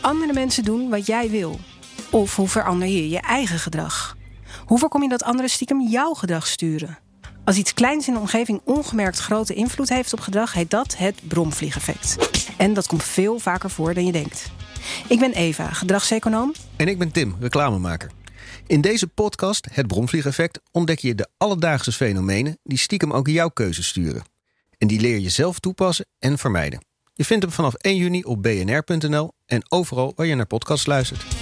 andere mensen doen wat jij wil? Of hoe verander je je eigen gedrag? Hoe voorkom je dat anderen stiekem jouw gedrag sturen? Als iets kleins in de omgeving ongemerkt grote invloed heeft op gedrag, heet dat het bromvliegeffect. En dat komt veel vaker voor dan je denkt. Ik ben Eva, gedragseconoom. En ik ben Tim, reclamemaker. In deze podcast, Het Bromvliegeffect, ontdek je de alledaagse fenomenen die stiekem ook jouw keuzes sturen. En die leer je zelf toepassen en vermijden. Je vindt hem vanaf 1 juni op bnr.nl en overal waar je naar podcasts luistert.